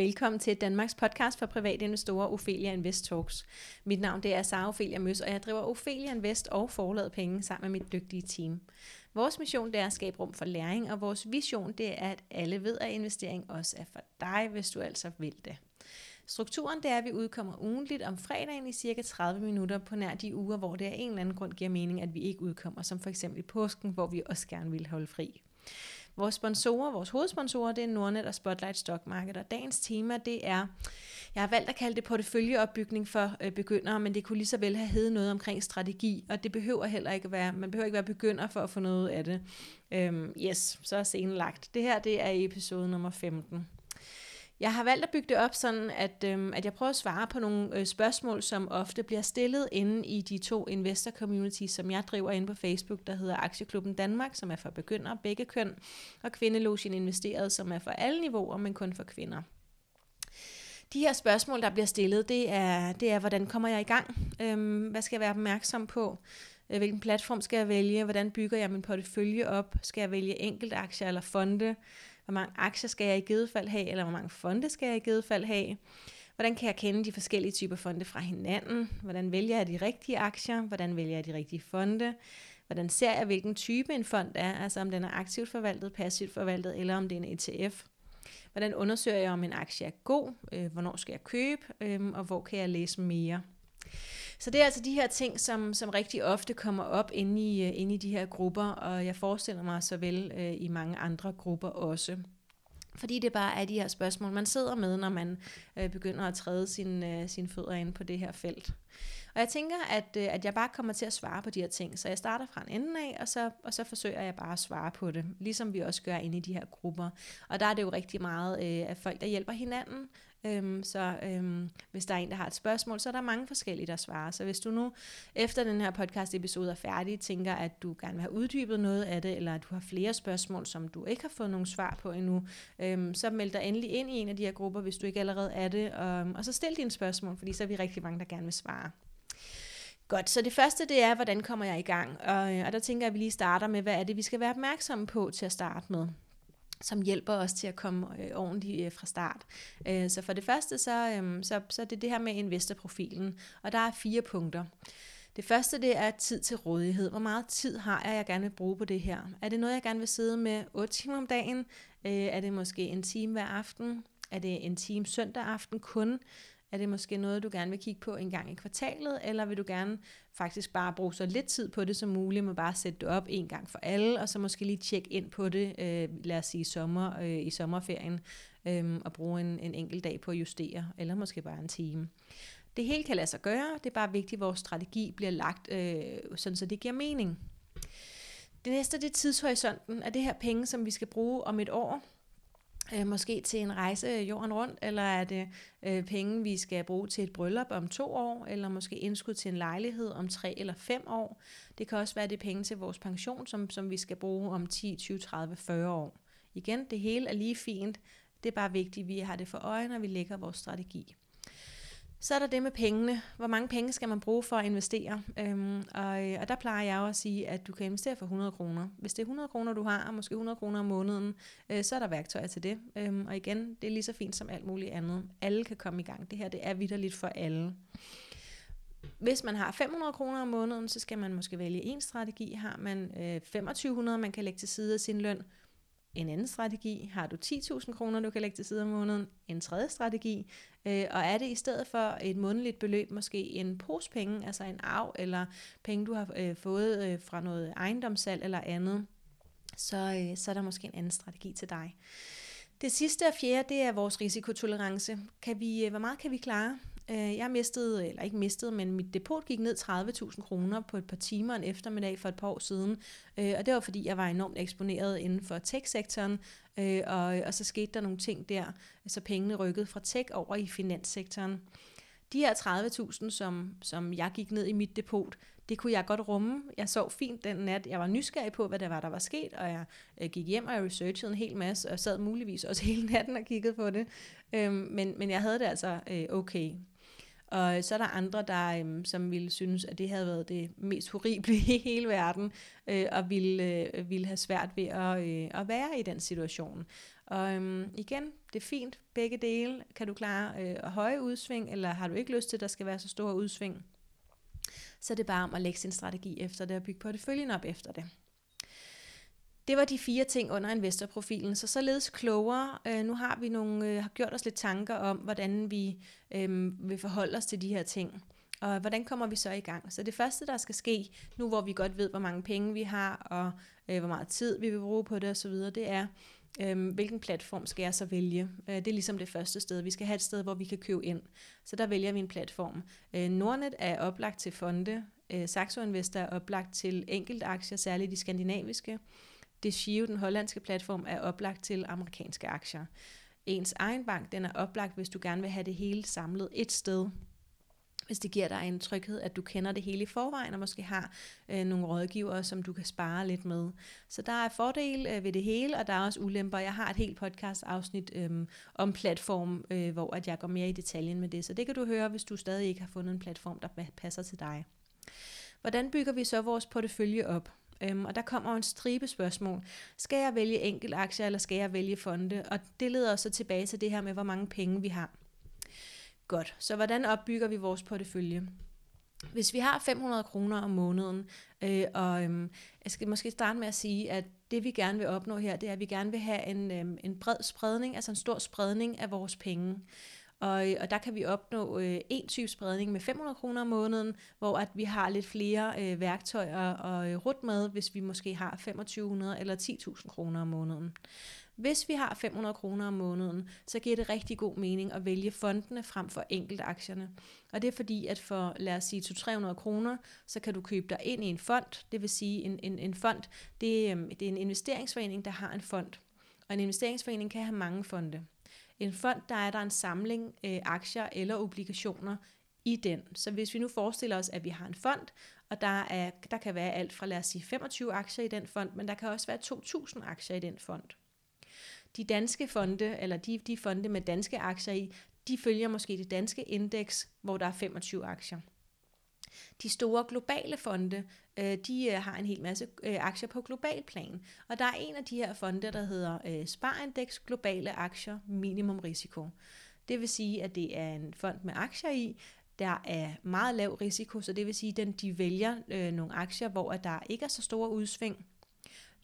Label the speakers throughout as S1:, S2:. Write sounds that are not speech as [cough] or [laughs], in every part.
S1: Velkommen til Danmarks podcast for private investorer, Ophelia Invest Talks. Mit navn det er Sara Ophelia Møs, og jeg driver Ophelia Invest og forladet penge sammen med mit dygtige team. Vores mission det er at skabe rum for læring, og vores vision det er, at alle ved, at investering også er for dig, hvis du altså vil det. Strukturen det er, at vi udkommer ugentligt om fredagen i cirka 30 minutter på nær de uger, hvor det af en eller anden grund giver mening, at vi ikke udkommer, som for eksempel i påsken, hvor vi også gerne vil holde fri. Vores sponsorer, vores hovedsponsorer, det er Nordnet og Spotlight Stock Market, og dagens tema, det er, jeg har valgt at kalde det porteføljeopbygning for øh, begyndere, men det kunne lige så vel have heddet noget omkring strategi, og det behøver heller ikke være, man behøver ikke være begynder for at få noget af det. Øhm, yes, så er scenen lagt. Det her, det er episode nummer 15. Jeg har valgt at bygge det op sådan, at, øhm, at jeg prøver at svare på nogle øh, spørgsmål, som ofte bliver stillet inde i de to investor communities, som jeg driver inde på Facebook, der hedder Aktieklubben Danmark, som er for begyndere, begge køn, og Kvindelogien Investeret, som er for alle niveauer, men kun for kvinder. De her spørgsmål, der bliver stillet, det er, det er hvordan kommer jeg i gang? Øhm, hvad skal jeg være opmærksom på? Øh, hvilken platform skal jeg vælge? Hvordan bygger jeg min portefølje op? Skal jeg vælge enkeltaktier eller fonde? Hvor mange aktier skal jeg i givet fald have, eller hvor mange fonde skal jeg i givet fald have? Hvordan kan jeg kende de forskellige typer fonde fra hinanden? Hvordan vælger jeg de rigtige aktier? Hvordan vælger jeg de rigtige fonde? Hvordan ser jeg, hvilken type en fond er? Altså om den er aktivt forvaltet, passivt forvaltet, eller om det er en ETF. Hvordan undersøger jeg, om en aktie er god? Øh, hvornår skal jeg købe? Øhm, og hvor kan jeg læse mere? Så det er altså de her ting, som, som rigtig ofte kommer op inde i, øh, inde i de her grupper, og jeg forestiller mig så vel øh, i mange andre grupper også. Fordi det bare er de her spørgsmål, man sidder med, når man øh, begynder at træde sin, øh, sin fødder ind på det her felt. Og jeg tænker, at, øh, at jeg bare kommer til at svare på de her ting. Så jeg starter fra en ende af, og så, og så forsøger jeg bare at svare på det. Ligesom vi også gør inde i de her grupper. Og der er det jo rigtig meget øh, uh, af folk, der hjælper hinanden. Øhm, så øhm, hvis der er en, der har et spørgsmål, så er der mange forskellige, der svarer. Så hvis du nu efter den her podcast episode er færdig, tænker, at du gerne vil have uddybet noget af det, eller at du har flere spørgsmål, som du ikke har fået nogen svar på endnu, øhm, så meld dig endelig ind i en af de her grupper, hvis du ikke allerede er det, og, øhm, og så stil dine spørgsmål, fordi så er vi rigtig mange, der gerne vil svare. Godt, så det første det er, hvordan kommer jeg i gang? Og, øh, og der tænker jeg, at vi lige starter med, hvad er det, vi skal være opmærksomme på til at starte med som hjælper os til at komme øh, ordentligt øh, fra start. Øh, så for det første, så, øh, så, så det er det her med investorprofilen, og der er fire punkter. Det første, det er tid til rådighed. Hvor meget tid har jeg, jeg gerne vil bruge på det her? Er det noget, jeg gerne vil sidde med 8 timer om dagen? Øh, er det måske en time hver aften? Er det en time søndag aften kun? Er det måske noget, du gerne vil kigge på en gang i kvartalet, eller vil du gerne faktisk bare bruge så lidt tid på det som muligt, men bare sætte det op en gang for alle, og så måske lige tjekke ind på det, øh, lad os sige sommer, øh, i sommerferien, øh, og bruge en, en enkelt dag på at justere, eller måske bare en time. Det hele kan lade sig gøre, det er bare vigtigt, at vores strategi bliver lagt, øh, sådan så det giver mening. Det næste det er tidshorisonten. Er det her penge, som vi skal bruge om et år? Øh, måske til en rejse jorden rundt, eller er det øh, penge, vi skal bruge til et bryllup om to år, eller måske indskud til en lejlighed om tre eller fem år. Det kan også være det penge til vores pension, som, som vi skal bruge om 10, 20, 30, 40 år. Igen, det hele er lige fint. Det er bare vigtigt, at vi har det for øje, når vi lægger vores strategi. Så er der det med pengene. Hvor mange penge skal man bruge for at investere? Øhm, og, øh, og der plejer jeg jo at sige, at du kan investere for 100 kroner. Hvis det er 100 kroner, du har, og måske 100 kroner om måneden, øh, så er der værktøjer til det. Øhm, og igen, det er lige så fint som alt muligt andet. Alle kan komme i gang. Det her det er vidderligt for alle. Hvis man har 500 kroner om måneden, så skal man måske vælge en strategi. Har man øh, 2500, man kan lægge til side af sin løn, en anden strategi. Har du 10.000 kroner, du kan lægge til side om måneden, en tredje strategi. Øh, og er det i stedet for et månedligt beløb, måske en pose penge, altså en arv, eller penge, du har øh, fået øh, fra noget ejendomssalg eller andet, så, øh, så er der måske en anden strategi til dig. Det sidste og fjerde, det er vores risikotolerance. Kan vi, øh, hvor meget kan vi klare? Øh, jeg mistede, eller ikke mistede, men mit depot gik ned 30.000 kroner på et par timer en eftermiddag for et par år siden. Øh, og det var fordi, jeg var enormt eksponeret inden for tech-sektoren, øh, og, og så skete der nogle ting der, så pengene rykkede fra tech over i finanssektoren. De her 30.000, som, som jeg gik ned i mit depot, det kunne jeg godt rumme. Jeg sov fint den nat. Jeg var nysgerrig på, hvad der var, der var sket, og jeg øh, gik hjem og jeg researchede en hel masse, og sad muligvis også hele natten og kiggede på det. Øhm, men, men jeg havde det altså øh, okay. Og så er der andre, der, øhm, som ville synes, at det havde været det mest horrible i hele verden, øh, og ville, øh, ville have svært ved at, øh, at være i den situation. Og øhm, igen, det er fint, begge dele. Kan du klare øh, høje udsving, eller har du ikke lyst til, at der skal være så store udsving, så er det bare om at lægge sin strategi efter det og bygge porteføljen op efter det. Det var de fire ting under investorprofilen, så således klogere. Øh, nu har vi nogle, øh, har gjort os lidt tanker om, hvordan vi øh, vil forholde os til de her ting. Og hvordan kommer vi så i gang? Så det første, der skal ske, nu hvor vi godt ved, hvor mange penge vi har, og øh, hvor meget tid vi vil bruge på det osv., det er, øh, hvilken platform skal jeg så vælge? Øh, det er ligesom det første sted. Vi skal have et sted, hvor vi kan købe ind. Så der vælger vi en platform. Øh, Nordnet er oplagt til fonde. Øh, Saxo Investor er oplagt til enkeltaktier, særligt de skandinaviske. Desio, den hollandske platform, er oplagt til amerikanske aktier. Ens egen bank, den er oplagt, hvis du gerne vil have det hele samlet et sted hvis det giver dig en tryghed, at du kender det hele i forvejen, og måske har øh, nogle rådgivere, som du kan spare lidt med. Så der er fordel øh, ved det hele, og der er også ulemper. Jeg har et helt podcast afsnit øh, om platform, øh, hvor at jeg går mere i detaljen med det, så det kan du høre, hvis du stadig ikke har fundet en platform, der passer til dig. Hvordan bygger vi så vores portefølje op? Øhm, og der kommer en stribe spørgsmål. Skal jeg vælge enkelt aktier, eller skal jeg vælge fonde? Og det leder os så tilbage til det her med, hvor mange penge vi har. Godt, så hvordan opbygger vi vores portefølje? Hvis vi har 500 kroner om måneden, øh, og øhm, jeg skal måske starte med at sige, at det vi gerne vil opnå her, det er, at vi gerne vil have en, øhm, en bred spredning, altså en stor spredning af vores penge. Og, øh, og der kan vi opnå øh, en type spredning med 500 kroner om måneden, hvor at vi har lidt flere øh, værktøjer og øh, rut med, hvis vi måske har 2500 eller 10.000 kroner om måneden. Hvis vi har 500 kroner om måneden, så giver det rigtig god mening at vælge fondene frem for enkeltaktierne. Og det er fordi, at for lad os sige 200-300 kroner, så kan du købe dig ind i en fond. Det vil sige, en, en, en fond, det, øhm, det er en investeringsforening, der har en fond. Og en investeringsforening kan have mange fonde. En fond, der er der en samling øh, aktier eller obligationer i den. Så hvis vi nu forestiller os, at vi har en fond, og der, er, der kan være alt fra, lad os sige, 25 aktier i den fond, men der kan også være 2.000 aktier i den fond. De danske fonde, eller de, de fonde med danske aktier i, de følger måske det danske indeks, hvor der er 25 aktier. De store globale fonde, øh, de øh, har en hel masse øh, aktier på global plan. Og der er en af de her fonde, der hedder øh, Sparindex Globale Aktier Minimum Risiko. Det vil sige, at det er en fond med aktier i, der er meget lav risiko, så det vil sige, at de vælger øh, nogle aktier, hvor der ikke er så store udsving,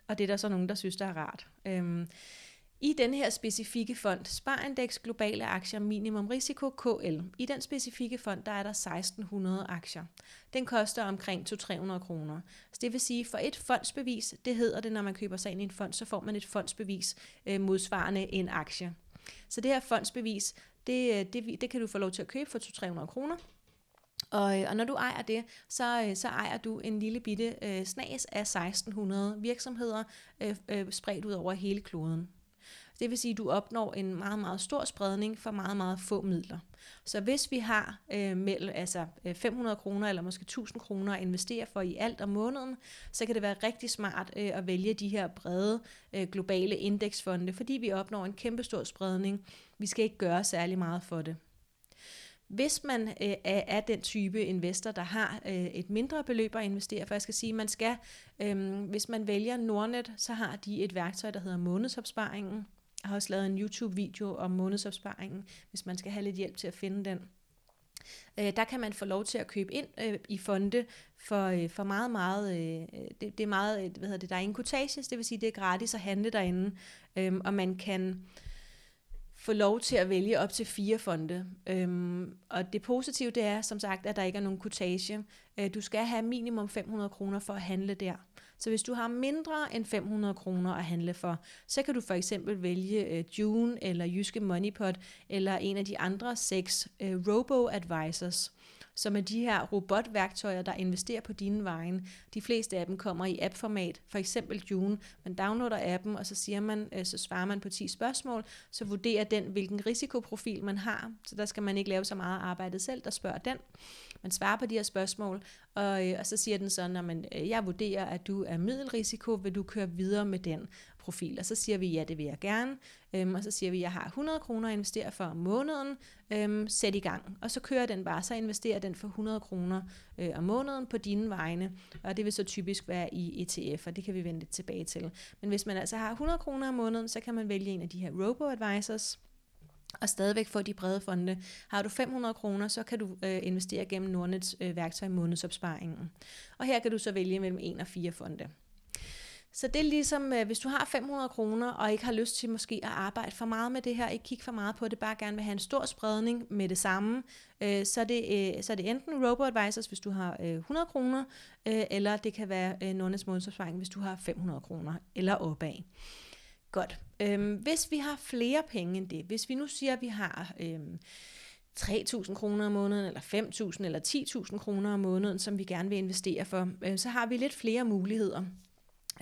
S1: og det er der så nogen, der synes, der er rart. Øhm, i den her specifikke fond, Sparindex Globale Aktier Minimum Risiko KL, i den specifikke fond, der er der 1600 aktier. Den koster omkring 200-300 kroner. Så det vil sige, for et fondsbevis, det hedder det, når man køber sig ind i en fond, så får man et fondsbevis øh, modsvarende en aktie. Så det her fondsbevis, det, øh, det, det kan du få lov til at købe for 200-300 kroner. Og, øh, og når du ejer det, så, øh, så ejer du en lille bitte øh, snas af 1600 virksomheder øh, øh, spredt ud over hele kloden. Det vil sige, at du opnår en meget, meget stor spredning for meget, meget få midler. Så hvis vi har øh, mellem altså øh, 500 kroner eller måske 1000 kroner at investere for i alt om måneden, så kan det være rigtig smart øh, at vælge de her brede øh, globale indeksfonde, fordi vi opnår en kæmpe stor spredning. Vi skal ikke gøre særlig meget for det. Hvis man øh, er den type investor, der har øh, et mindre beløb at investere, for jeg skal sige, man skal, øh, hvis man vælger Nordnet, så har de et værktøj, der hedder månedsopsparingen. Jeg har også lavet en YouTube-video om månedsopsparingen, hvis man skal have lidt hjælp til at finde den. Øh, der kan man få lov til at købe ind øh, i fonde for, øh, for meget, meget, øh, det, det er meget, øh, hvad hedder det, der er ingen cotages, det vil sige, det er gratis at handle derinde, øh, og man kan få lov til at vælge op til fire fonde. Øhm, og det positive det er, som sagt, at der ikke er nogen kutage. Øh, du skal have minimum 500 kroner for at handle der. Så hvis du har mindre end 500 kroner at handle for, så kan du for eksempel vælge øh, June eller Jyske Moneypot eller en af de andre seks øh, robo-advisors som er de her robotværktøjer, der investerer på dine vegne. De fleste af dem kommer i appformat, for eksempel June. Man downloader appen, og så siger man, øh, så svarer man på 10 spørgsmål, så vurderer den, hvilken risikoprofil man har. Så der skal man ikke lave så meget arbejde selv, der spørger den. Man svarer på de her spørgsmål, og, øh, og så siger den så, når man, øh, jeg vurderer, at du er middelrisiko, vil du køre videre med den profil, og så siger vi, ja, det vil jeg gerne, øhm, og så siger vi, jeg har 100 kroner at investere for om måneden, øhm, sæt i gang. Og så kører den bare, så investerer den for 100 kroner øh, om måneden på dine vegne, og det vil så typisk være i ETF, og det kan vi vende lidt tilbage til. Men hvis man altså har 100 kroner om måneden, så kan man vælge en af de her robo-advisors, og stadigvæk få de brede fonde. Har du 500 kroner, så kan du øh, investere gennem Nordnets øh, værktøj månedsopsparingen. Og her kan du så vælge mellem en og fire fonde. Så det er ligesom, øh, hvis du har 500 kroner, og ikke har lyst til måske at arbejde for meget med det her, ikke kigge for meget på det, bare gerne vil have en stor spredning med det samme, øh, så, er det, øh, så er det enten RoboAdvisors, hvis du har øh, 100 kroner, øh, eller det kan være øh, Nordnets månedsopsparing, hvis du har 500 kroner, eller opad. Godt. Øhm, hvis vi har flere penge end det, hvis vi nu siger, at vi har øhm, 3.000 kroner om måneden, eller 5.000 eller 10.000 kroner om måneden, som vi gerne vil investere for, øh, så har vi lidt flere muligheder.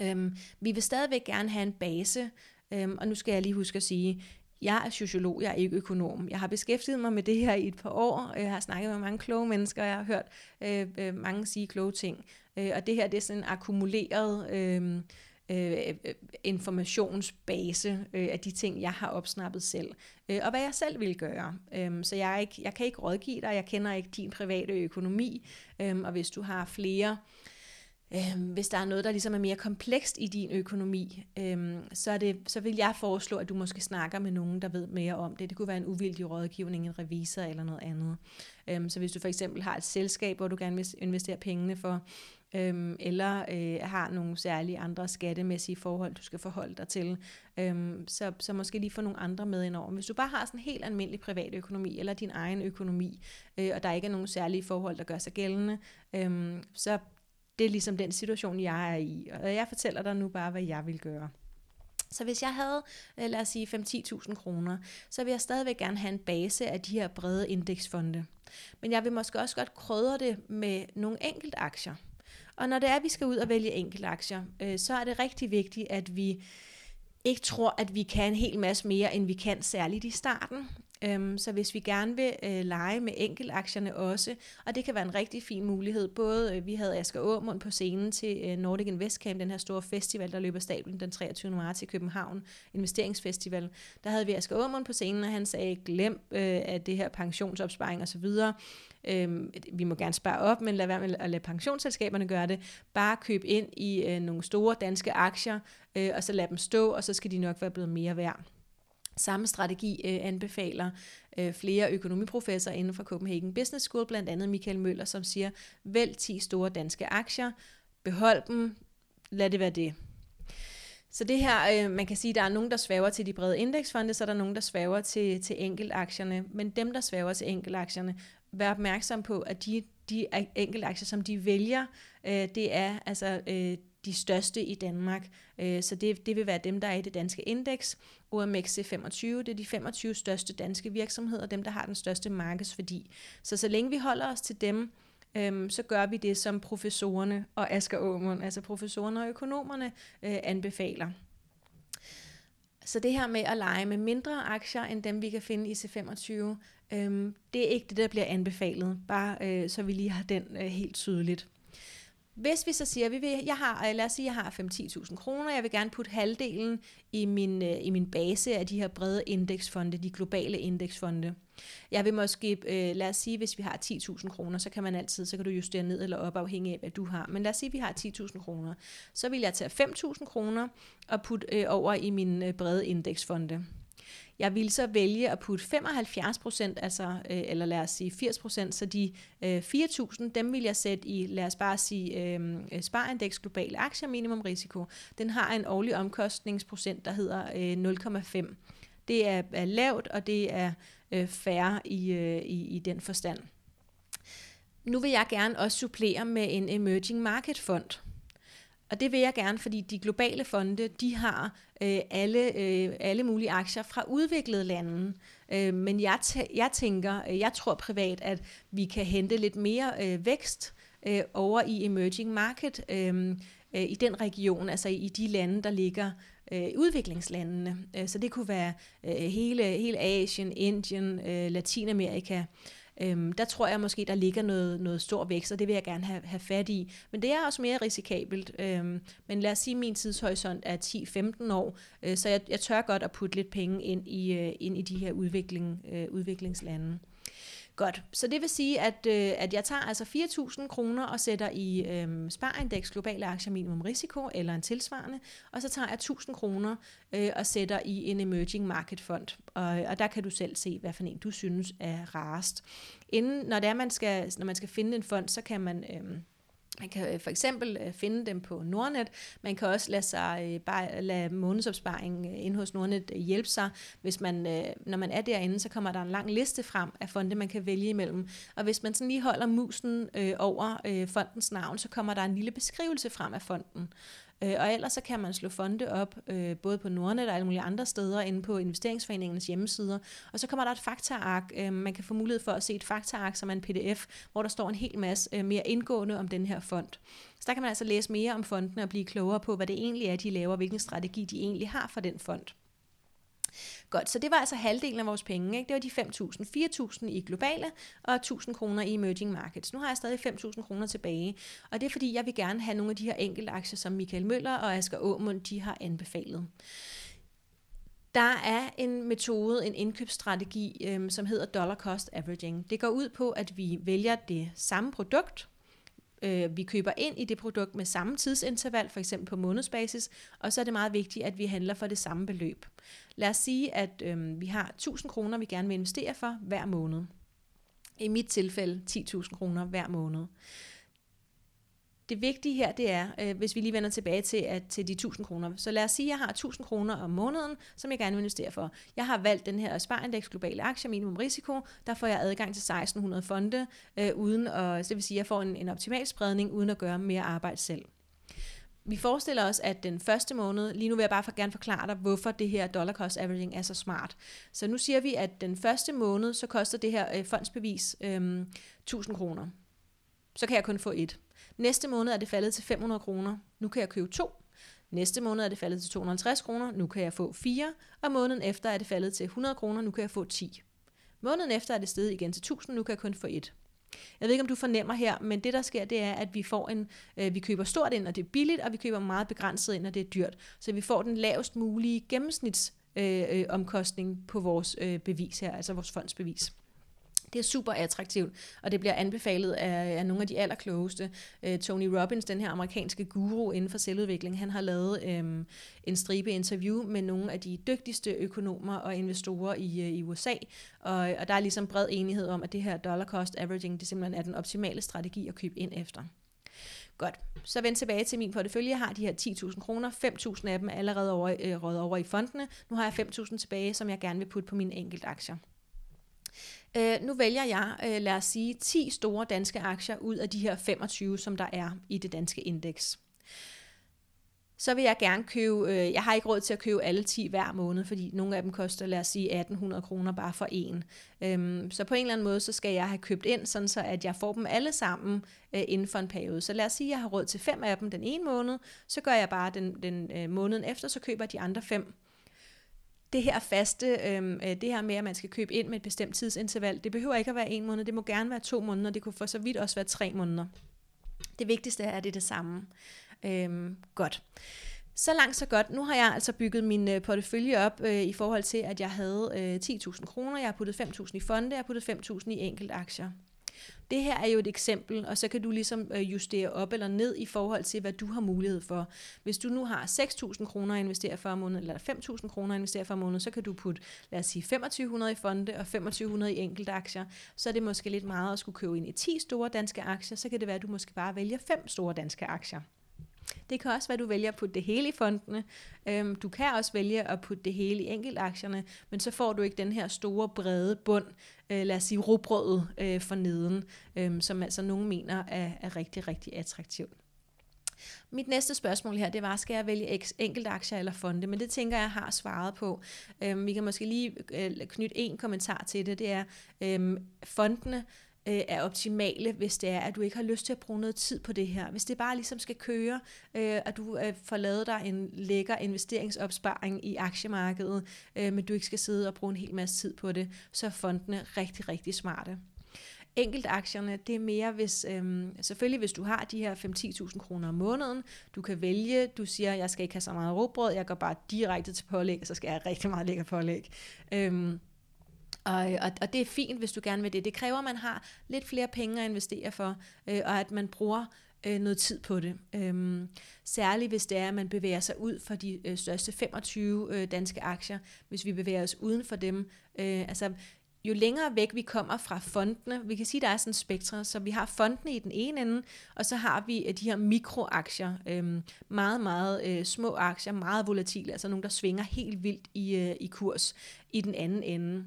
S1: Øhm, vi vil stadigvæk gerne have en base, øhm, og nu skal jeg lige huske at sige, jeg er sociolog, jeg er ikke økonom. Jeg har beskæftiget mig med det her i et par år. Jeg har snakket med mange kloge mennesker, og jeg har hørt øh, øh, mange sige kloge ting. Øh, og det her det er sådan en akkumuleret øh, Øh, øh, informationsbase øh, af de ting, jeg har opsnappet selv, øh, og hvad jeg selv vil gøre. Øh, så jeg, er ikke, jeg kan ikke rådgive dig, jeg kender ikke din private økonomi, øh, og hvis du har flere øh, hvis der er noget, der ligesom er mere komplekst i din økonomi, øh, så, er det, så vil jeg foreslå, at du måske snakker med nogen, der ved mere om det. Det kunne være en uvildig rådgivning, en revisor eller noget andet. Øh, så hvis du for eksempel har et selskab, hvor du gerne vil investere pengene for, øhm, eller øh, har nogle særlige andre skattemæssige forhold, du skal forholde dig til, øhm, så, så måske lige få nogle andre med ind over. Hvis du bare har sådan en helt almindelig privat økonomi, eller din egen økonomi, øh, og der ikke er nogen særlige forhold, der gør sig gældende, øhm, så det er ligesom den situation, jeg er i. Og jeg fortæller dig nu bare, hvad jeg vil gøre. Så hvis jeg havde, øh, lad os sige, 5-10.000 kroner, så vil jeg stadigvæk gerne have en base af de her brede indeksfonde. Men jeg vil måske også godt krydre det med nogle enkelte aktier. Og når det er, at vi skal ud og vælge enkelte aktier, øh, så er det rigtig vigtigt, at vi ikke tror, at vi kan en hel masse mere, end vi kan, særligt i starten. Øhm, så hvis vi gerne vil øh, lege med enkeltaktierne også, og det kan være en rigtig fin mulighed, både øh, vi havde Asger Aumund på scenen til øh, Nordic Invest Camp, den her store festival, der løber stablen den 23. marts i København, investeringsfestival, der havde vi Asger Aumund på scenen, og han sagde, glem øh, at det her pensionsopsparing og så videre, Øhm, vi må gerne spare op, men lad være med at lade pensionsselskaberne gøre det. Bare køb ind i øh, nogle store danske aktier, øh, og så lad dem stå, og så skal de nok være blevet mere værd. Samme strategi øh, anbefaler øh, flere økonomiprofessorer inden for Copenhagen Business School, blandt andet Michael Møller, som siger, vælg 10 store danske aktier, behold dem, lad det være det. Så det her, øh, man kan sige, der er nogen, der svæver til de brede indeksfonde, så er der nogen, der svæver til, til enkeltaktierne. Men dem, der svæver til enkeltaktierne, vær opmærksom på, at de, de enkeltaktier, som de vælger, øh, det er altså øh, de største i Danmark. Øh, så det, det vil være dem, der er i det danske indeks. OMX 25, det er de 25 største danske virksomheder, dem, der har den største markedsværdi. Så så længe vi holder os til dem, øhm, så gør vi det, som professorerne og Asger Aumund, altså professorerne og økonomerne, øh, anbefaler. Så det her med at lege med mindre aktier end dem, vi kan finde i C25, øhm, det er ikke det, der bliver anbefalet. Bare øh, så vi lige har den øh, helt tydeligt. Hvis vi så siger, vi vil, jeg har, øh, lad os sige, jeg har 5-10.000 kroner, jeg vil gerne putte halvdelen i min, øh, i min base af de her brede indeksfonde, de globale indeksfonde. Jeg vil måske, øh, lad os sige, hvis vi har 10.000 kroner, så kan man altid, så kan du justere ned eller op afhængig af, hvad du har. Men lad os sige, at vi har 10.000 kroner. Så vil jeg tage 5.000 kroner og putte over i min brede indeksfonde. Jeg ville så vælge at putte 75 procent, altså, øh, eller lad os sige 80 procent, så de øh, 4.000, dem vil jeg sætte i, lad os bare sige, øhm, øh, Sparindeks Globale Aktier Minimum Risiko. Den har en årlig omkostningsprocent, der hedder øh, 0,5. Det er, er lavt, og det er øh, færre i, øh, i, i den forstand. Nu vil jeg gerne også supplere med en emerging market fond. Og det vil jeg gerne, fordi de globale fonde, de har øh, alle, øh, alle mulige aktier fra udviklede lande. Øh, men jeg, t- jeg tænker, øh, jeg tror privat, at vi kan hente lidt mere øh, vækst øh, over i emerging market øh, øh, i den region, altså i de lande, der ligger øh, udviklingslandene. Øh, så det kunne være øh, hele, hele Asien, Indien, øh, Latinamerika. Øhm, der tror jeg måske, der ligger noget, noget stor vækst, og det vil jeg gerne have, have fat i. Men det er også mere risikabelt. Øhm, men lad os sige, at min tidshorisont er 10-15 år, øh, så jeg, jeg tør godt at putte lidt penge ind i, øh, ind i de her udvikling, øh, udviklingslande. Godt, så det vil sige, at, øh, at jeg tager altså 4.000 kroner og sætter i øh, Sparindeks Globale Aktier Minimum Risiko, eller en tilsvarende, og så tager jeg 1.000 kroner øh, og sætter i en Emerging Market Fond. Og, og der kan du selv se, hvad for en du synes er rarest. Inden, når, det er, man skal, når man skal finde en fond, så kan man... Øh, man kan øh, for eksempel øh, finde dem på Nordnet. Man kan også lade, sig, øh, bare lade månedsopsparing ind hos Nordnet hjælpe sig. Hvis man, når man er derinde, så kommer der en lang liste frem af fonde, man kan vælge imellem. Og hvis man sådan lige holder musen over fondens navn, så kommer der en lille beskrivelse frem af fonden. Øh, og ellers så kan man slå fonde op, øh, både på Nordnet og alle mulige andre steder, inde på investeringsforeningens hjemmesider. Og så kommer der et faktaark. Øh, man kan få mulighed for at se et faktaark, som er en pdf, hvor der står en hel masse øh, mere indgående om den her fond. Så der kan man altså læse mere om fondene og blive klogere på, hvad det egentlig er, de laver, hvilken strategi de egentlig har for den fond. Godt, så det var altså halvdelen af vores penge. Ikke? Det var de 5.000. 4.000 i globale og 1.000 kroner i emerging markets. Nu har jeg stadig 5.000 kroner tilbage, og det er fordi, jeg vil gerne have nogle af de her enkelte aktier, som Michael Møller og Asger Aumund, de har anbefalet. Der er en metode, en indkøbsstrategi, øhm, som hedder dollar cost averaging. Det går ud på, at vi vælger det samme produkt, øh, vi køber ind i det produkt med samme tidsinterval, for eksempel på månedsbasis, og så er det meget vigtigt, at vi handler for det samme beløb. Lad os sige, at øh, vi har 1000 kroner, vi gerne vil investere for hver måned. I mit tilfælde 10.000 kroner hver måned. Det vigtige her, det er, øh, hvis vi lige vender tilbage til, at, til de 1000 kroner. Så lad os sige, at jeg har 1000 kroner om måneden, som jeg gerne vil investere for. Jeg har valgt den her Sparindex Globale Aktier Minimum Risiko. Der får jeg adgang til 1600 fonde, øh, uden at, så det vil sige, at jeg får en, en optimal spredning, uden at gøre mere arbejde selv. Vi forestiller os, at den første måned, lige nu vil jeg bare for, gerne forklare dig, hvorfor det her dollar cost averaging er så smart. Så nu siger vi, at den første måned, så koster det her øh, fondsbevis øh, 1000 kroner. Så kan jeg kun få et. Næste måned er det faldet til 500 kroner. Nu kan jeg købe to. Næste måned er det faldet til 250 kroner. Nu kan jeg få fire. Og måneden efter er det faldet til 100 kroner. Nu kan jeg få 10. Måneden efter er det steget igen til 1000. Nu kan jeg kun få et. Jeg ved ikke, om du fornemmer her, men det der sker, det er, at vi får en, øh, vi køber stort ind, og det er billigt, og vi køber meget begrænset ind, og det er dyrt. Så vi får den lavest mulige gennemsnits øh, øh, omkostning på vores øh, bevis her, altså vores fondsbevis. Det er super attraktivt, og det bliver anbefalet af, af nogle af de allerklogeste. Øh, Tony Robbins, den her amerikanske guru inden for selvudvikling, han har lavet øh, en stribe interview med nogle af de dygtigste økonomer og investorer i, øh, i USA, og, og der er ligesom bred enighed om, at det her dollar cost averaging, det simpelthen er den optimale strategi at købe ind efter. Godt, så vend tilbage til min portefølje. Jeg har de her 10.000 kroner. 5.000 af dem er allerede over, øh, røget over i fondene. Nu har jeg 5.000 tilbage, som jeg gerne vil putte på mine enkelte aktier. Øh, nu vælger jeg, øh, lad os sige, 10 store danske aktier ud af de her 25, som der er i det danske indeks. Så vil jeg gerne købe, øh, jeg har ikke råd til at købe alle 10 hver måned, fordi nogle af dem koster, lad os sige, 1800 kroner bare for en. Øhm, så på en eller anden måde, så skal jeg have købt ind, sådan så at jeg får dem alle sammen øh, inden for en periode. Så lad os sige, at jeg har råd til fem af dem den ene måned, så gør jeg bare den, den øh, måneden efter, så køber jeg de andre fem det her faste, øhm, øh, det her med, at man skal købe ind med et bestemt tidsinterval, det behøver ikke at være en måned, det må gerne være to måneder, det kunne for så vidt også være tre måneder. Det vigtigste er, at det er det samme. Øh, godt. Så langt, så godt. Nu har jeg altså bygget min øh, portefølje op øh, i forhold til, at jeg havde øh, 10.000 kroner, jeg har puttet 5.000 i fonde, jeg har puttet 5.000 i enkelt aktier. Det her er jo et eksempel, og så kan du ligesom øh, justere op eller ned i forhold til, hvad du har mulighed for. Hvis du nu har 6.000 kroner at investere for måneden, eller 5.000 kroner at investere for måneden, så kan du putte, lad os sige, 2500 i fonde og 2500 i enkelte aktier. Så er det måske lidt meget at skulle købe ind i 10 store danske aktier, så kan det være, at du måske bare vælger 5 store danske aktier. Det kan også være, at du vælger at putte det hele i fondene. Øhm, du kan også vælge at putte det hele i enkeltaktierne, men så får du ikke den her store, brede bund, øh, lad os sige robrødet øh, for neden, øh, som altså nogen mener er, er rigtig, rigtig attraktivt. Mit næste spørgsmål her, det var, skal jeg vælge enkelt aktier eller fonde? Men det tænker jeg har svaret på. Øhm, vi kan måske lige øh, knytte en kommentar til det. Det er, øhm, fondene øh, er optimale, hvis det er, at du ikke har lyst til at bruge noget tid på det her. Hvis det bare ligesom skal køre, øh, at du øh, får lavet dig en lækker investeringsopsparing i aktiemarkedet, øh, men du ikke skal sidde og bruge en hel masse tid på det, så er fondene rigtig, rigtig smarte. Enkeltaktierne, det er mere, hvis, øhm, selvfølgelig hvis du har de her 5-10.000 kroner om måneden, du kan vælge, du siger, jeg skal ikke have så meget råbrød, jeg går bare direkte til pålæg, og så skal jeg have rigtig meget lækker pålæg. Øhm, og, og, og det er fint, hvis du gerne vil det. Det kræver, at man har lidt flere penge at investere for, øh, og at man bruger øh, noget tid på det. Øhm, særligt hvis det er, at man bevæger sig ud for de øh, største 25 øh, danske aktier. Hvis vi bevæger os uden for dem. Øh, altså, jo længere væk vi kommer fra fondene, vi kan sige, at der er sådan et spektrum, så vi har fondene i den ene ende, og så har vi øh, de her mikroaktier, øh, meget, meget øh, små aktier, meget volatile, altså nogle, der svinger helt vildt i, øh, i kurs i den anden ende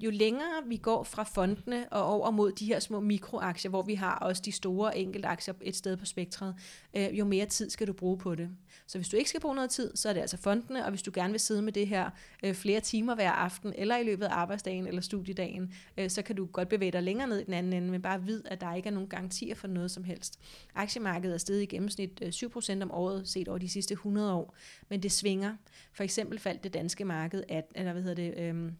S1: jo længere vi går fra fondene og over mod de her små mikroaktier, hvor vi har også de store enkeltaktier et sted på spektret, øh, jo mere tid skal du bruge på det. Så hvis du ikke skal bruge noget tid, så er det altså fondene, og hvis du gerne vil sidde med det her øh, flere timer hver aften, eller i løbet af arbejdsdagen eller studiedagen, øh, så kan du godt bevæge dig længere ned i den anden ende, men bare vid, at der ikke er nogen garantier for noget som helst. Aktiemarkedet er steget i gennemsnit øh, 7% om året set over de sidste 100 år, men det svinger. For eksempel faldt det danske marked, at, eller hvad hedder det, øh,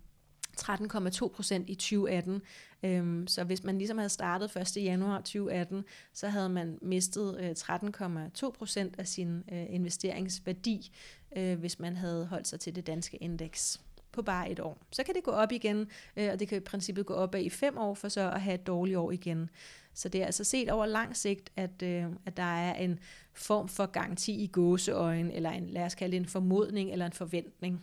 S1: 13,2 procent i 2018. Øhm, så hvis man ligesom havde startet 1. januar 2018, så havde man mistet øh, 13,2 procent af sin øh, investeringsværdi, øh, hvis man havde holdt sig til det danske indeks på bare et år. Så kan det gå op igen, øh, og det kan i princippet gå op i fem år, for så at have et dårligt år igen. Så det er altså set over lang sigt, at, øh, at der er en form for garanti i gåseøjen, eller en, lad os kalde det en formodning eller en forventning.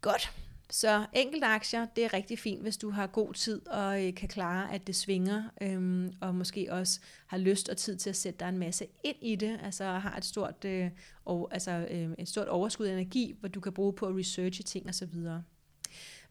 S1: Godt. Så enkelte aktier, det er rigtig fint, hvis du har god tid og øh, kan klare, at det svinger, øhm, og måske også har lyst og tid til at sætte dig en masse ind i det, altså har et stort, øh, og, altså, øh, et stort overskud af energi, hvor du kan bruge på at researche ting osv.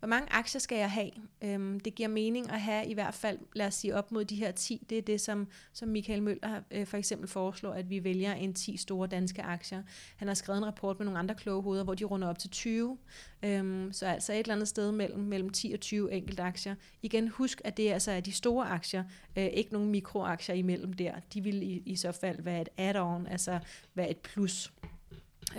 S1: Hvor mange aktier skal jeg have? Øhm, det giver mening at have i hvert fald, lad os sige op mod de her 10. Det er det, som, som Michael Møller øh, for eksempel foreslår, at vi vælger en 10 store danske aktier. Han har skrevet en rapport med nogle andre kloge hoveder, hvor de runder op til 20. Øhm, så altså et eller andet sted mellem, mellem 10 og 20 enkelte aktier. Igen, husk, at det altså er de store aktier, øh, ikke nogen mikroaktier imellem der. De vil i, i så fald være et add-on, altså være et plus.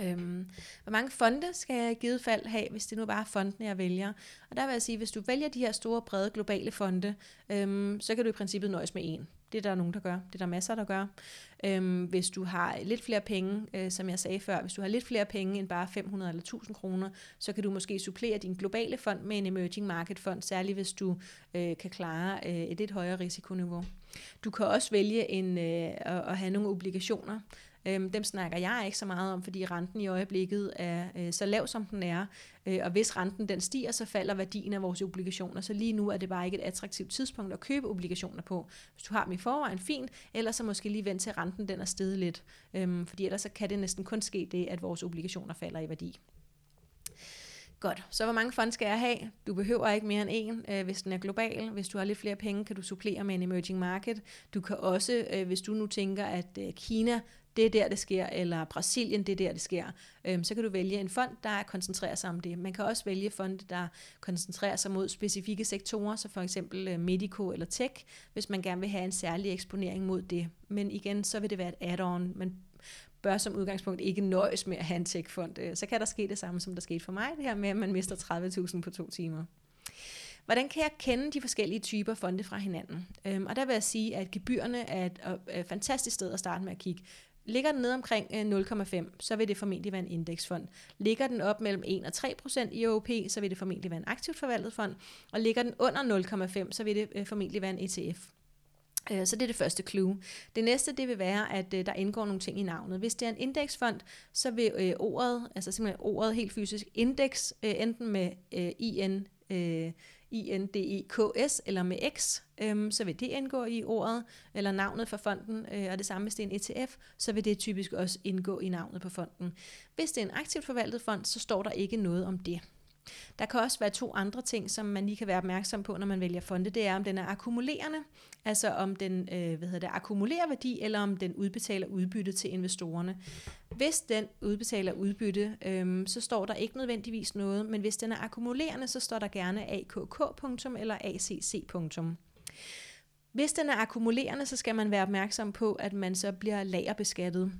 S1: Øhm, hvor mange fonde skal jeg i givet fald have, hvis det nu bare er fondene, jeg vælger? Og der vil jeg sige, hvis du vælger de her store, brede, globale fonde, øhm, så kan du i princippet nøjes med én. Det er der nogen, der gør. Det er der masser, der gør. Øhm, hvis du har lidt flere penge, øh, som jeg sagde før, hvis du har lidt flere penge end bare 500 eller 1000 kroner, så kan du måske supplere din globale fond med en emerging market fond, særligt hvis du øh, kan klare øh, et lidt højere risikoniveau. Du kan også vælge en, øh, at, at have nogle obligationer, Øhm, dem snakker jeg ikke så meget om, fordi renten i øjeblikket er øh, så lav, som den er. Øh, og hvis renten den stiger, så falder værdien af vores obligationer. Så lige nu er det bare ikke et attraktivt tidspunkt at købe obligationer på. Hvis du har dem i forvejen, fint. Ellers så måske lige vente til renten den er steget lidt. Øhm, fordi ellers så kan det næsten kun ske det, at vores obligationer falder i værdi. Godt, så hvor mange fonde skal jeg have? Du behøver ikke mere end en, øh, hvis den er global. Hvis du har lidt flere penge, kan du supplere med en emerging market. Du kan også, øh, hvis du nu tænker, at øh, Kina det er der, det sker, eller Brasilien, det er der, det sker, øhm, så kan du vælge en fond, der koncentrerer sig om det. Man kan også vælge fonde, der koncentrerer sig mod specifikke sektorer, så for eksempel øh, medico eller tech, hvis man gerne vil have en særlig eksponering mod det. Men igen, så vil det være et add-on. Man bør som udgangspunkt ikke nøjes med at have en tech-fond. Øh, så kan der ske det samme, som der skete for mig, det her med, at man mister 30.000 på to timer. Hvordan kan jeg kende de forskellige typer fonde fra hinanden? Øhm, og der vil jeg sige, at gebyrerne er et, øh, et fantastisk sted at starte med at kigge. Ligger den ned omkring øh, 0,5, så vil det formentlig være en indeksfond. Ligger den op mellem 1 og 3 procent i OP, så vil det formentlig være en aktivt forvaltet fond. Og ligger den under 0,5, så vil det øh, formentlig være en ETF. Øh, så det er det første clue. Det næste det vil være, at der indgår nogle ting i navnet. Hvis det er en indeksfond, så vil ordet, altså simpelthen ordet helt fysisk, indeks, enten med IN, INDEKS eller med X, øhm, så vil det indgå i ordet eller navnet for fonden, øh, og det samme hvis det er en ETF, så vil det typisk også indgå i navnet på fonden. Hvis det er en aktivt forvaltet fond, så står der ikke noget om det. Der kan også være to andre ting, som man lige kan være opmærksom på, når man vælger fonde. Det er, om den er akkumulerende, altså om den øh, hvad hedder det, akkumulerer værdi, eller om den udbetaler udbytte til investorerne. Hvis den udbetaler udbytte, øh, så står der ikke nødvendigvis noget, men hvis den er akkumulerende, så står der gerne AKK. eller ACC. Hvis den er akkumulerende, så skal man være opmærksom på, at man så bliver lagerbeskattet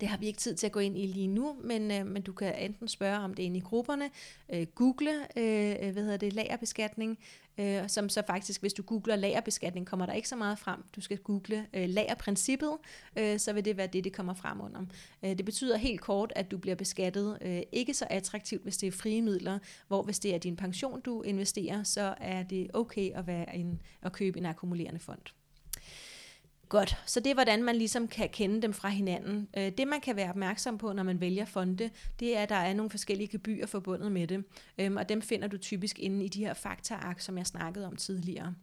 S1: det har vi ikke tid til at gå ind i lige nu, men, øh, men du kan enten spørge om det inde i grupperne, øh, google øh, hvad hedder det, lagerbeskatning, øh, som så faktisk, hvis du googler lagerbeskatning, kommer der ikke så meget frem. Du skal google øh, lagerprincippet, øh, så vil det være det, det kommer frem under. Øh, det betyder helt kort, at du bliver beskattet øh, ikke så attraktivt, hvis det er frie midler, hvor hvis det er din pension, du investerer, så er det okay at, være en, at købe en akkumulerende fond. Godt, så det er, hvordan man ligesom kan kende dem fra hinanden. Øh, det, man kan være opmærksom på, når man vælger fonde, det er, at der er nogle forskellige gebyrer forbundet med det, øhm, og dem finder du typisk inde i de her faktaark, som jeg snakkede om tidligere.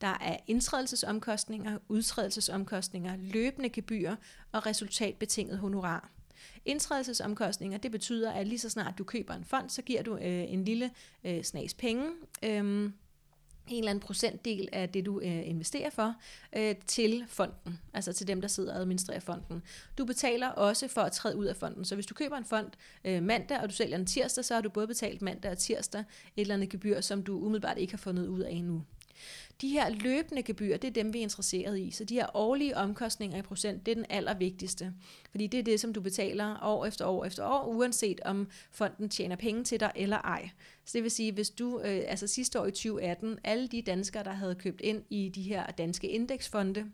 S1: Der er indtrædelsesomkostninger, udtrædelsesomkostninger, løbende gebyrer og resultatbetinget honorar. Indtrædelsesomkostninger, det betyder, at lige så snart du køber en fond, så giver du øh, en lille øh, snas penge, øh, en eller anden procentdel af det, du øh, investerer for, øh, til fonden, altså til dem, der sidder og administrerer fonden. Du betaler også for at træde ud af fonden, så hvis du køber en fond øh, mandag, og du sælger den tirsdag, så har du både betalt mandag og tirsdag et eller andet gebyr, som du umiddelbart ikke har fundet ud af endnu. De her løbende gebyrer, det er dem, vi er interesseret i. Så de her årlige omkostninger i procent, det er den allervigtigste. Fordi det er det, som du betaler år efter år efter år, uanset om fonden tjener penge til dig eller ej. Så det vil sige, hvis du, øh, altså sidste år i 2018, alle de danskere, der havde købt ind i de her danske indeksfonde,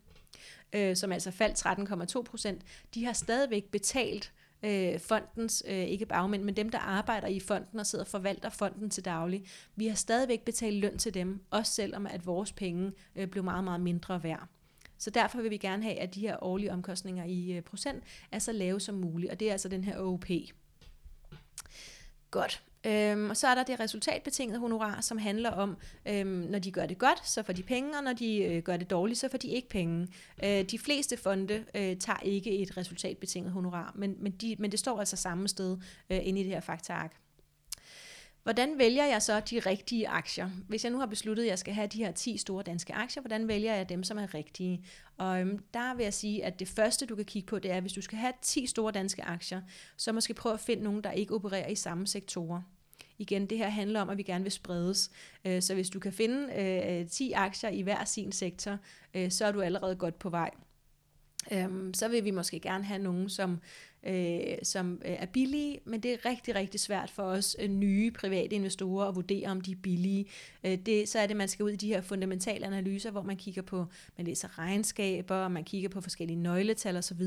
S1: øh, som altså faldt 13,2 procent, de har stadigvæk betalt øh, fondens, øh, ikke bagmænd, men dem, der arbejder i fonden og sidder og forvalter fonden til daglig. Vi har stadigvæk betalt løn til dem, også selvom at vores penge øh, blev meget, meget mindre værd. Så derfor vil vi gerne have, at de her årlige omkostninger i øh, procent er så lave som muligt, og det er altså den her OP. Godt. Øhm, og så er der det resultatbetingede honorar, som handler om, øhm, når de gør det godt, så får de penge, og når de øh, gør det dårligt, så får de ikke penge. Øh, de fleste fonde øh, tager ikke et resultatbetinget honorar, men, men, de, men det står altså samme sted øh, inde i det her faktaark. Hvordan vælger jeg så de rigtige aktier? Hvis jeg nu har besluttet, at jeg skal have de her 10 store danske aktier, hvordan vælger jeg dem, som er rigtige? Og øhm, der vil jeg sige, at det første, du kan kigge på, det er, at hvis du skal have 10 store danske aktier, så måske prøve at finde nogen, der ikke opererer i samme sektorer. Igen, det her handler om, at vi gerne vil spredes. Øh, så hvis du kan finde øh, øh, 10 aktier i hver sin sektor, øh, så er du allerede godt på vej. Øhm, så vil vi måske gerne have nogen, som, øh, som øh, er billige, men det er rigtig, rigtig svært for os øh, nye private investorer at vurdere, om de er billige. Øh, det, så er det, man skal ud i de her fundamentale analyser, hvor man kigger på, man læser regnskaber, og man kigger på forskellige nøgletal osv.,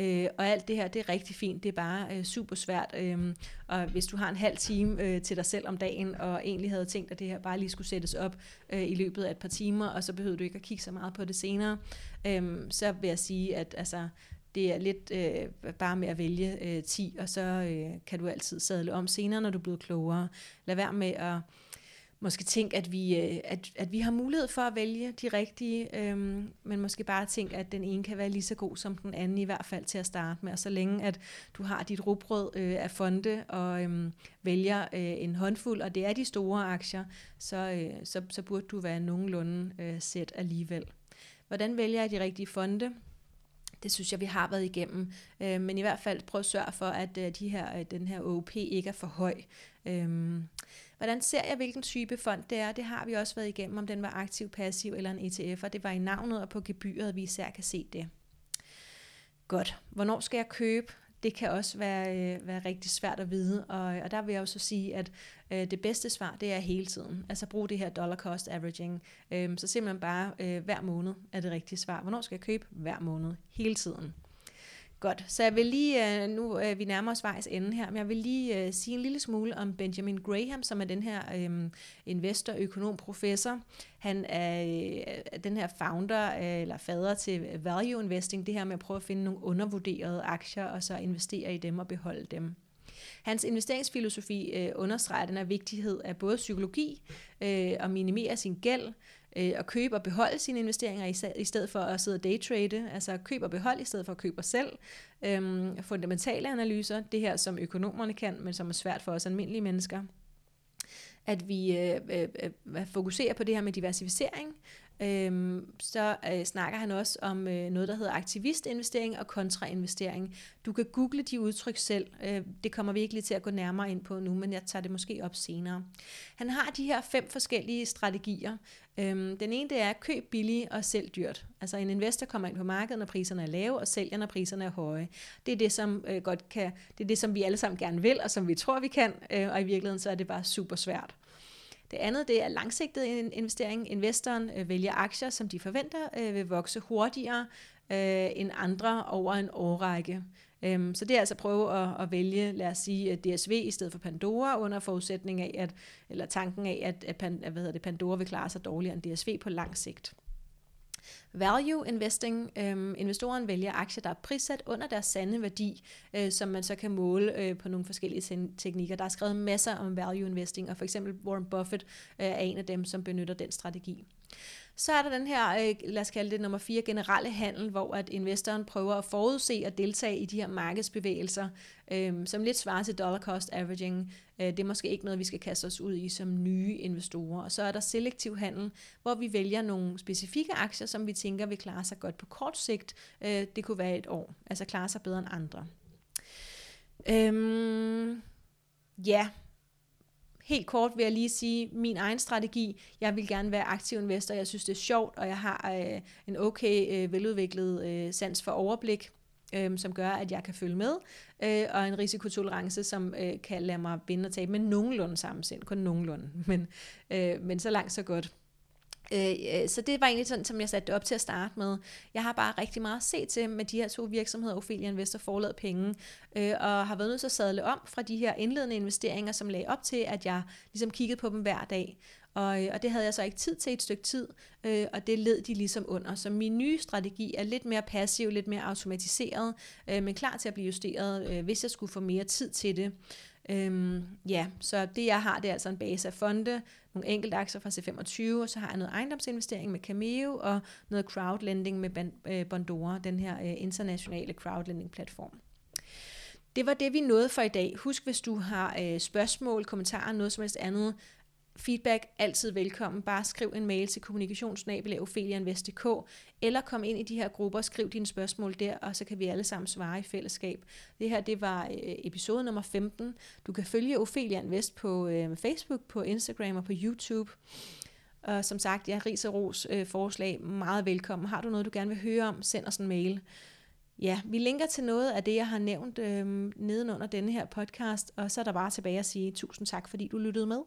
S1: Øh, og alt det her, det er rigtig fint, det er bare øh, super svært. Øh, og hvis du har en halv time øh, til dig selv om dagen, og egentlig havde tænkt, at det her bare lige skulle sættes op øh, i løbet af et par timer, og så behøver du ikke at kigge så meget på det senere, øh, så vil jeg sige, at altså, det er lidt øh, bare med at vælge øh, 10, og så øh, kan du altid sadle om senere, når du er blevet klogere. Lad være med at måske tænke, at vi, øh, at, at vi har mulighed for at vælge de rigtige, øh, men måske bare tænke, at den ene kan være lige så god som den anden, i hvert fald til at starte med. Og så længe at du har dit rugbrød øh, af fonde og øh, vælger øh, en håndfuld, og det er de store aktier, så, øh, så, så burde du være nogenlunde øh, sæt alligevel. Hvordan vælger jeg de rigtige fonde? Det synes jeg, vi har været igennem. Øh, men i hvert fald prøv at sørge for, at øh, de her, øh, den her OP ikke er for høj. Øh, Hvordan ser jeg, hvilken type fond det er? Det har vi også været igennem, om den var aktiv, passiv eller en ETF, og det var i navnet og på gebyret, vi især kan se det. Godt. Hvornår skal jeg købe? Det kan også være, øh, være rigtig svært at vide, og, og der vil jeg også sige, at øh, det bedste svar, det er hele tiden. Altså brug det her dollar cost averaging. Øh, så simpelthen bare øh, hver måned er det rigtige svar. Hvornår skal jeg købe? Hver måned. Hele tiden. Godt, så jeg vil lige, øh, nu er vi nærmer os vejs ende her, men jeg vil lige øh, sige en lille smule om Benjamin Graham, som er den her øh, investor, økonom, professor. Han er øh, den her founder, øh, eller fader til value investing, det her med at prøve at finde nogle undervurderede aktier, og så investere i dem og beholde dem. Hans investeringsfilosofi øh, understreger den her vigtighed af både psykologi, øh, og minimere sin gæld, øh, at købe og beholde sine investeringer i, i stedet for at sidde og daytrade, altså købe og beholde i stedet for at købe og selv. Øhm, fundamentale analyser, det her som økonomerne kan, men som er svært for os almindelige mennesker. At vi øh, øh, øh, fokuserer på det her med diversificering, øhm, så øh, snakker han også om øh, noget, der hedder aktivistinvestering og kontrainvestering. Du kan google de udtryk selv. Øh, det kommer vi ikke lige til at gå nærmere ind på nu, men jeg tager det måske op senere. Han har de her fem forskellige strategier. Øhm, den ene det er køb billigt og sælg dyrt. Altså en investor kommer ind på markedet, når priserne er lave, og sælger, når priserne er høje. Det er det, som øh, godt kan, det er det, som vi alle sammen gerne vil, og som vi tror, vi kan, øh, og i virkeligheden så er det bare super svært. Det andet det er langsigtet investering. Investoren øh, vælger aktier, som de forventer øh, vil vokse hurtigere øh, end andre over en årrække. Øhm, så det er altså at prøve at, at vælge, lad os sige, øh, DSV i stedet for Pandora, under forudsætning af, at, eller tanken af, at, at, at hvad hedder det, Pandora vil klare sig dårligere end DSV på lang sigt. Value investing, øhm, investoren vælger aktier, der er prissat under deres sande værdi, øh, som man så kan måle øh, på nogle forskellige teknikker. Der er skrevet masser om value investing, og for eksempel Warren Buffett øh, er en af dem, som benytter den strategi. Så er der den her, øh, lad os kalde det nummer fire, generelle handel, hvor at investoren prøver at forudse og deltage i de her markedsbevægelser, øh, som lidt svarer til dollar cost averaging. Øh, det er måske ikke noget, vi skal kaste os ud i som nye investorer. Og så er der selektiv handel, hvor vi vælger nogle specifikke aktier, som vi tænker vil klare sig godt på kort sigt. Øh, det kunne være et år, altså klare sig bedre end andre. Øhm, ja, Helt kort vil jeg lige sige min egen strategi. Jeg vil gerne være aktiv investor. Jeg synes, det er sjovt, og jeg har øh, en okay øh, veludviklet øh, sans for overblik, øh, som gør, at jeg kan følge med, øh, og en risikotolerance, som øh, kan lade mig vinde og tabe med nogenlunde samme sind. Kun nogenlunde, [laughs] men, øh, men så langt så godt. Øh, så det var egentlig sådan, som jeg satte det op til at starte med. Jeg har bare rigtig meget set til med de her to virksomheder, Ophelia Investor forlad penge, øh, og har været nødt til at sadle om fra de her indledende investeringer, som lagde op til, at jeg ligesom kiggede på dem hver dag. Og, øh, og det havde jeg så ikke tid til et stykke tid, øh, og det led de ligesom under. Så min nye strategi er lidt mere passiv, lidt mere automatiseret, øh, men klar til at blive justeret, øh, hvis jeg skulle få mere tid til det. Øhm, ja, så det jeg har, det er altså en base af fonde, nogle enkelte aktier fra C25, og så har jeg noget ejendomsinvestering med Cameo, og noget crowdlending med øh, Bondora, den her øh, internationale crowdlending-platform. Det var det, vi nåede for i dag. Husk, hvis du har øh, spørgsmål, kommentarer, noget som helst andet, Feedback altid velkommen. Bare skriv en mail til kommunikationsnabelag.ofelianvest.dk eller kom ind i de her grupper, skriv dine spørgsmål der, og så kan vi alle sammen svare i fællesskab. Det her, det var øh, episode nummer 15. Du kan følge Ophelia Invest på øh, Facebook, på Instagram og på YouTube. Og som sagt, jeg riser ros øh, forslag meget velkommen. Har du noget, du gerne vil høre om, send os en mail. Ja, vi linker til noget af det, jeg har nævnt øh, nedenunder denne her podcast, og så er der bare tilbage at sige tusind tak, fordi du lyttede med.